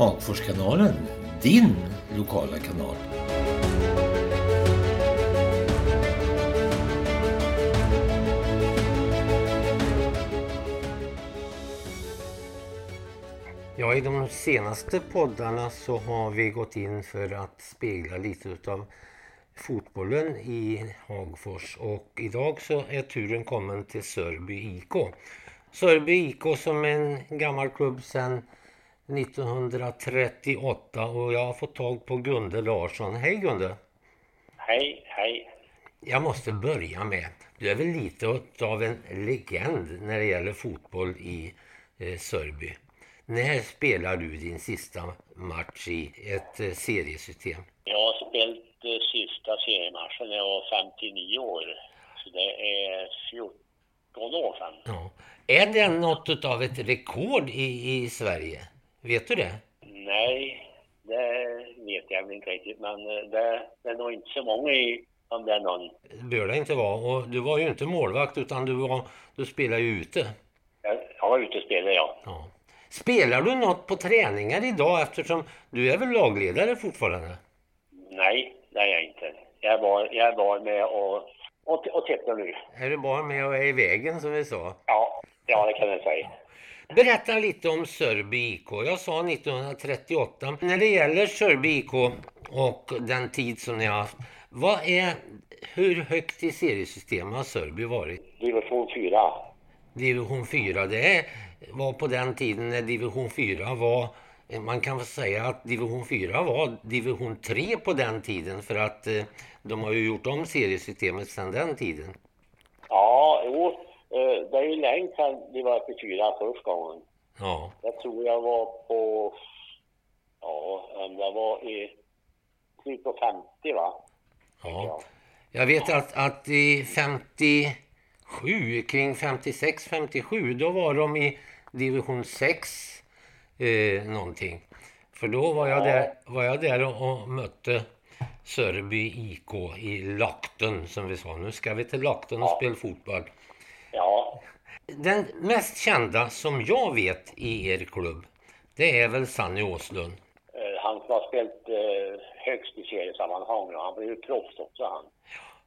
Hagforskanalen, din lokala kanal. Ja, i de senaste poddarna så har vi gått in för att spegla lite utav fotbollen i Hagfors och idag så är turen kommen till Sörby IK. Sörby IK som är en gammal klubb sedan 1938 och jag har fått tag på Gunde Larsson. Hej Gunde! Hej, hej! Jag måste börja med, du är väl lite av en legend när det gäller fotboll i eh, Sörby. När spelar du din sista match i ett eh, seriesystem? Jag har spelat eh, sista seriematchen när jag var 59 år. Så det är 14 år sedan. Ja. Är det något av ett rekord i, i Sverige? Vet du det? Nej, det vet jag väl inte riktigt. Men eh, det, det är nog inte så många i, om det är någon. Det bör det inte vara. Och du var ju inte målvakt utan du, var, du spelade ju ute. Jag, jag var ute och spelade, ja. Ja. Spelar du något på träningar idag eftersom du är väl lagledare fortfarande? Nej, det är jag inte. Jag var, jag var med och, och, och tittade nu. Är du bara med och är i vägen som vi sa? Ja, ja det kan jag säga. Berätta lite om Sörby IK. Jag sa 1938. När det gäller Sörby IK och den tid som ni har haft. Vad är, hur högt i seriesystemet har Sörby varit? Division 4. Division 4, det var på den tiden när division 4 var man kan väl säga att division 4 var division 3 på den tiden för att eh, de har ju gjort om seriesystemet sedan den tiden. Ja, jo. Eh, Det är ju länge sedan vi var i 4 första gången. Ja, Jag tror jag var på, ja, det var i slutet på 50 va? ja. Jag vet att, att i 57, kring 56-57, då var de i division 6 eh, någonting. För då var jag där, var jag där och, och mötte Sörby IK i Lakten som vi sa. Nu ska vi till Lakten och Ja. spela fotboll. Ja, Den mest kända som jag vet i er klubb, det är väl Sanny Åslund. eh, han har spelat eh, högst i seriesammanhang och han blev ju proffs också han.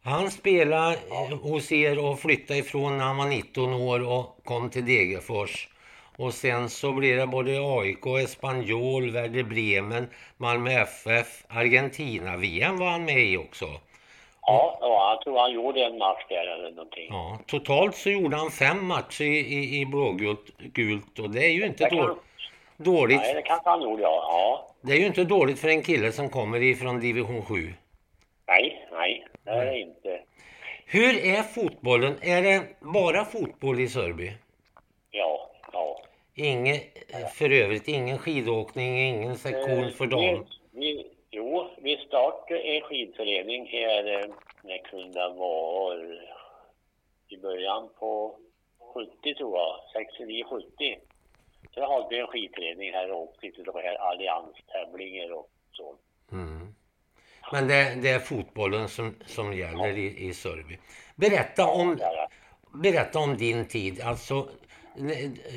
Han spelade eh, hos er och flyttade ifrån när han var 19 år och kom till Degerfors. Och sen så blev det både AIK, Espanyol, Werder Bremen, Malmö FF, Argentina-VM var han med i också. Ja, ja, jag tror han gjorde en match där eller någonting. Ja, totalt så gjorde han fem matcher i, i, i blågult gult, och det är ju inte då, dåligt. Nej, det kanske han gjorde ja. ja. Det är ju inte dåligt för en kille som kommer ifrån division 7. Nej, nej, det är det inte. Hur är fotbollen? Är det bara fotboll i Sörby? Ja, ja. Ingen, för övrigt ingen skidåkning, ingen sektion för dam. Startade en skidförening här, eh, när kunde det vara i början på 70 tror jag, 69-70. Så hade vi en skidförening här och åkte till de här allianstävlingar och så. Mm. Men det, det är fotbollen som, som gäller i, i Sörby. Berätta om, berätta om din tid. Alltså,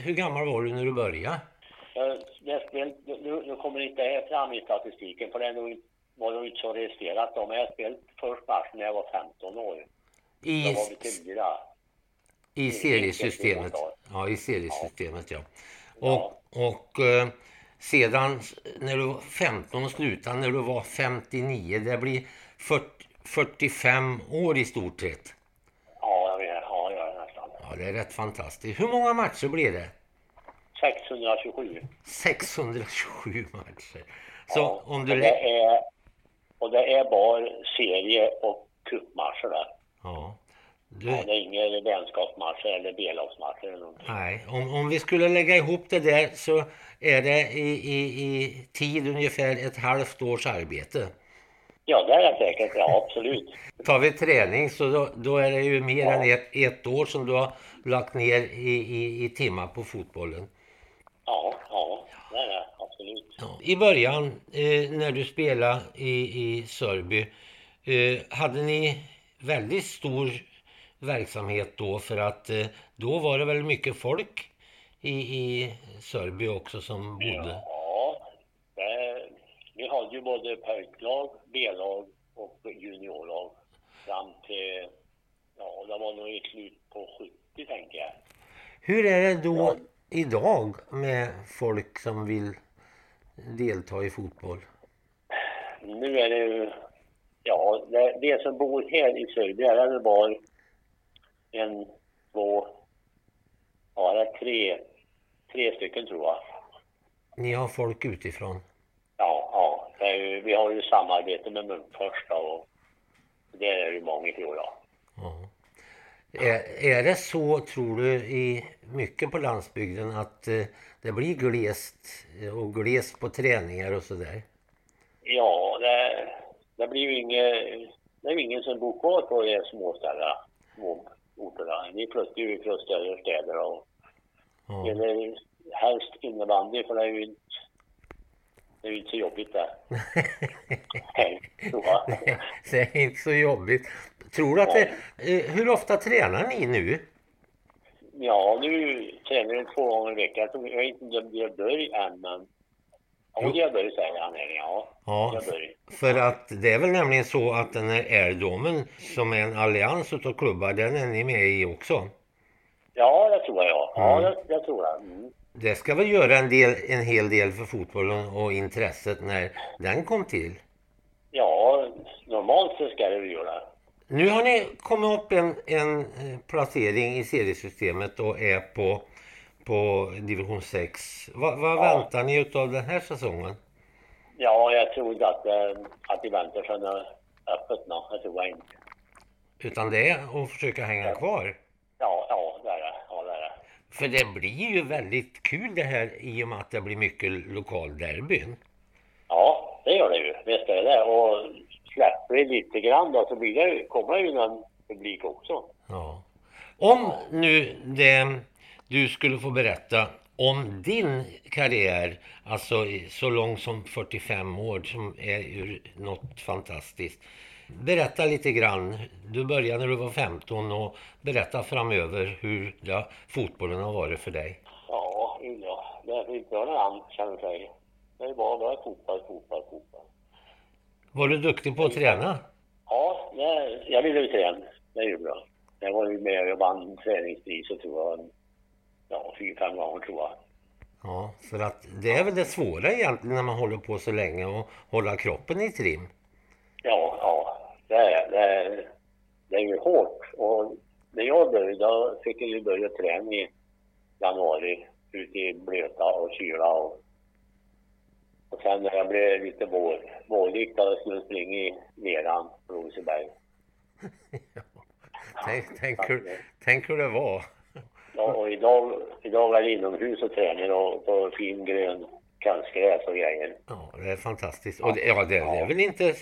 hur gammal var du när du började? Jag, jag nu, nu kommer inte det här fram i statistiken för det är nog, var nog inte så registrerat då, men jag spelade först matchen när jag var 15 år. Då I, var vi fyra. i seriesystemet. Ja, i seriesystemet ja. Och, och eh, sedan när du var 15 och slutade när du var 59. Det blir 40, 45 år i stort sett. Ja, jag vet. Ja, jag är nästan. Ja, det är rätt fantastiskt. Hur många matcher blir det? 627. 627 matcher. Så Ja, om du... det är, och det är bara serie och cupmatcher där. Ja. Du, Ja, det är inga vänskapsmatcher eller B-lagsmatcher eller någonting. nej, om, om vi skulle lägga ihop det där så är det i, i, i tid ungefär ett halvt års arbete. Ja, det är det säkert. Ja, absolut. Tar vi träning så då, då är det ju mer än ett, ett år som du har lagt ner i, i, i timmar på fotbollen. Ja, ja, det är det. Absolut. Ja. I början eh, när du spelade i, i Sörby eh, hade ni väldigt stor verksamhet då för att eh, då var det väl mycket folk i, i Sörby också som bodde? Ja, hade ju både pojklag, B-lag och juniorlag fram till, ja det var nog i slut på 70 tänker jag. Hur är det då idag med folk som vill delta i fotboll? Nu är det ju, ja det, det som bor här i Sörby är det bara en, två, ja det är tre, tre stycken tror jag. Ni har folk utifrån? Ja, ja. Det ju, vi har ju samarbete med Munkfors och det är ju många tror jag. Är, är det så, tror du, i mycket på landsbygden att eh, det blir glest eh, och glest på träningar och sådär? Ja, det, det blir ju inget, det är ju ingen som bor kvar på de små orterna. Vi flyttar ju från större städer och Ja. eller helst innebandy för det är ju inte, det är ju inte så jobbigt där. Nej, det är inte så jobbigt. Tror att det, eh, hur ofta tränar ni nu? Ja, nu tränar jag två gånger i veckan. Jag tror- jag inte har börjat än, men... Jo. börjat säger han. Ja, Ja, för att det är väl nämligen så att den här Airdomen som är en allians utav klubbar, den är ni med i också. Ja, det tror jag. Ja, Mm. det, det tror jag. Mm. Det ska väl göra en, del, en hel del för fotbollen och intresset när den kom till. Ja, normalt så ska det ju göra. Nu har ni kommit upp en, en eh, placering i seriesystemet och är på, på division 6. Va, vad Ja. väntar ni utav den här säsongen? Ja, jag tror inte att, eh, att de väntar sig något öppet nå. Det tror jag inte. Utan det är att försöka hänga kvar. Ja, ja, det är det. Ja, det är det. För det blir ju väldigt kul det här i och med att det blir mycket lokalderbyn. Ja, det gör det ju. Visst är det det. Och släpper det lite grann då så blir det, kommer det ju någon publik också. Ja. Om nu det, du skulle få berätta om din karriär, alltså så lång som 45 år, som är ju något fantastiskt. Berätta lite grann. Du började när du var 15 och berätta framöver hur ja, fotbollen har varit för dig. Ja, ja. Det är inte någon annan känner sig. Det är bara, bara fotboll, fotboll, fotboll. Var du duktig på att träna? Ja, det, jag ville ju träna. Det är ju bra. Jag var ju med och vann träningspriset tror jag. Ja, fyra, fem gånger tror jag. Ja, för att det är väl det svåra egentligen när man håller på så länge och hålla kroppen i trim. Ja, ja. Det är, det är, det är ju hårt. Och när jag började, då fick jag ju börja träna i januari. Ute i blöta och kyla och sen när jag blev lite vår, vårlik då skulle jag springa i leran på Roseberg. Tänk, tänk, hur, tänk hur det var. Ja, och idag, idag är det inomhus och tränar och på fin grön konstgräs och grejer. Ja, det är fantastiskt. Och det, ja, det, det är väl inte...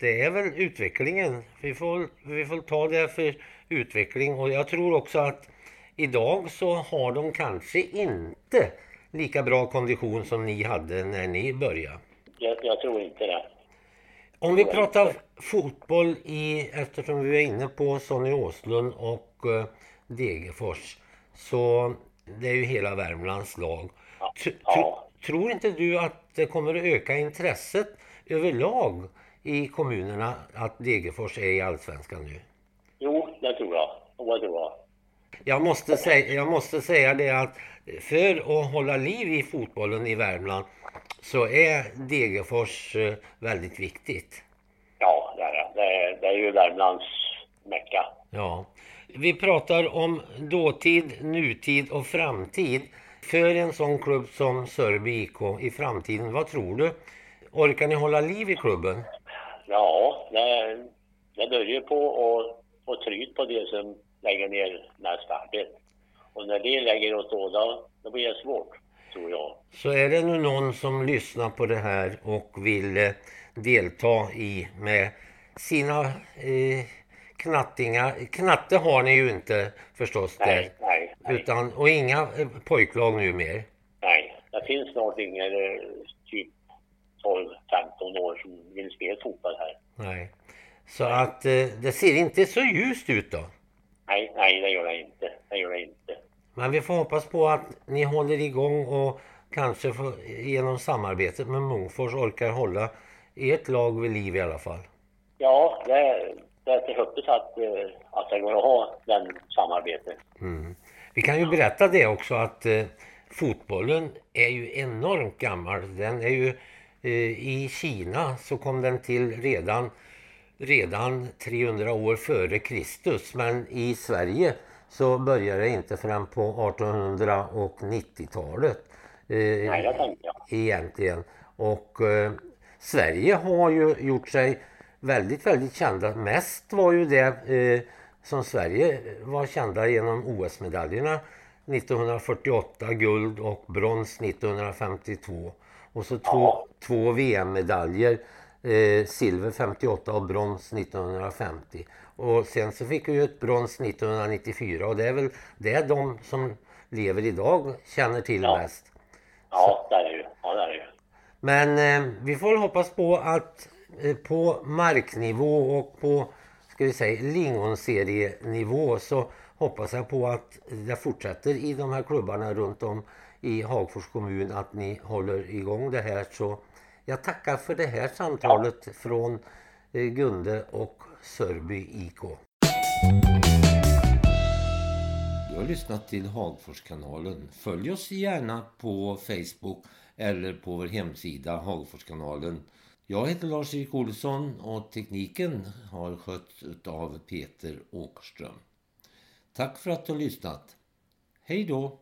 Det är väl utvecklingen. Vi får, vi får ta det för utveckling. Och jag tror också att idag så har de kanske inte lika bra kondition som ni hade när ni började. Jag, jag tror inte det. Om vi pratar fotboll i, eftersom vi är inne på Sonny Åslund och eh, Degerfors. Så det är ju hela Värmlands lag. Tr- Ja. Tror inte du att det kommer att öka intresset överlag i kommunerna att Degerfors är i Allsvenskan nu? Jo, det tror jag. Och det tror jag. Jag måste, säga, jag måste säga det att för att hålla liv i fotbollen i Värmland så är Degerfors eh, väldigt viktigt. Ja, det är det. Det är, det är ju Värmlands mecka. Ja. Vi pratar om dåtid, nutid och framtid. För en sån klubb som Sörby IK i framtiden, vad tror du? Orkar ni hålla liv i klubben? Ja, det, det ju på att få tryt på det som lägger ner mest arbete. Och när det lägger åt då, då, blir det svårt, tror jag. Så är det nu någon som lyssnar på det här och vill eh, delta i med sina eh, knattingar. Knatte har ni ju inte förstås där. Nej, nej, nej. Utan, och inga eh, pojklag nu mer. nej. Det finns snart inga eh, typ 12-15 år som vill spela fotboll här. Nej. Så att eh, det ser inte så ljust ut då. Nej, nej, det gör det inte. Det gör det inte. Men vi får hoppas på att ni håller igång och kanske får, genom samarbetet med Munkfors orkar hålla ert lag vid liv i alla fall. Ja, det, det är till hoppas att, eh, att det går att ha den samarbetet. Mm. Vi kan ju berätta det också att eh, fotbollen är ju enormt gammal. Den är ju eh, i Kina så kom den till redan, redan 300 år före Kristus. Men i Sverige så började det inte förrän på 1890-talet. Eh, egentligen. Och eh, Sverige har ju gjort sig väldigt, väldigt kända. Mest var ju det eh, som Sverige var kända genom OS-medaljerna 1948, guld och brons 1952. Och så två, två VM-medaljer, eh, silver 58 och brons 1950. Och sen så fick vi ju ett brons 1994 och det är väl det är de som lever idag känner till Ja. mest. Ja, det är ju. Ja, det är ju. Men eh, vi får hoppas på att eh, på marknivå och på ska vi säga lingonserienivå så hoppas jag på att det fortsätter i de här klubbarna runt om i Hagfors kommun att ni håller igång det här. Så jag tackar för det här samtalet från eh, Gunde och Sörby IK. Du har lyssnat till Hagforskanalen. Följ oss gärna på Facebook eller på vår hemsida Hagforskanalen. Jag heter Lars-Erik Olsson och tekniken har skötts av Peter Åkerström. Tack för att du har lyssnat. Hej då!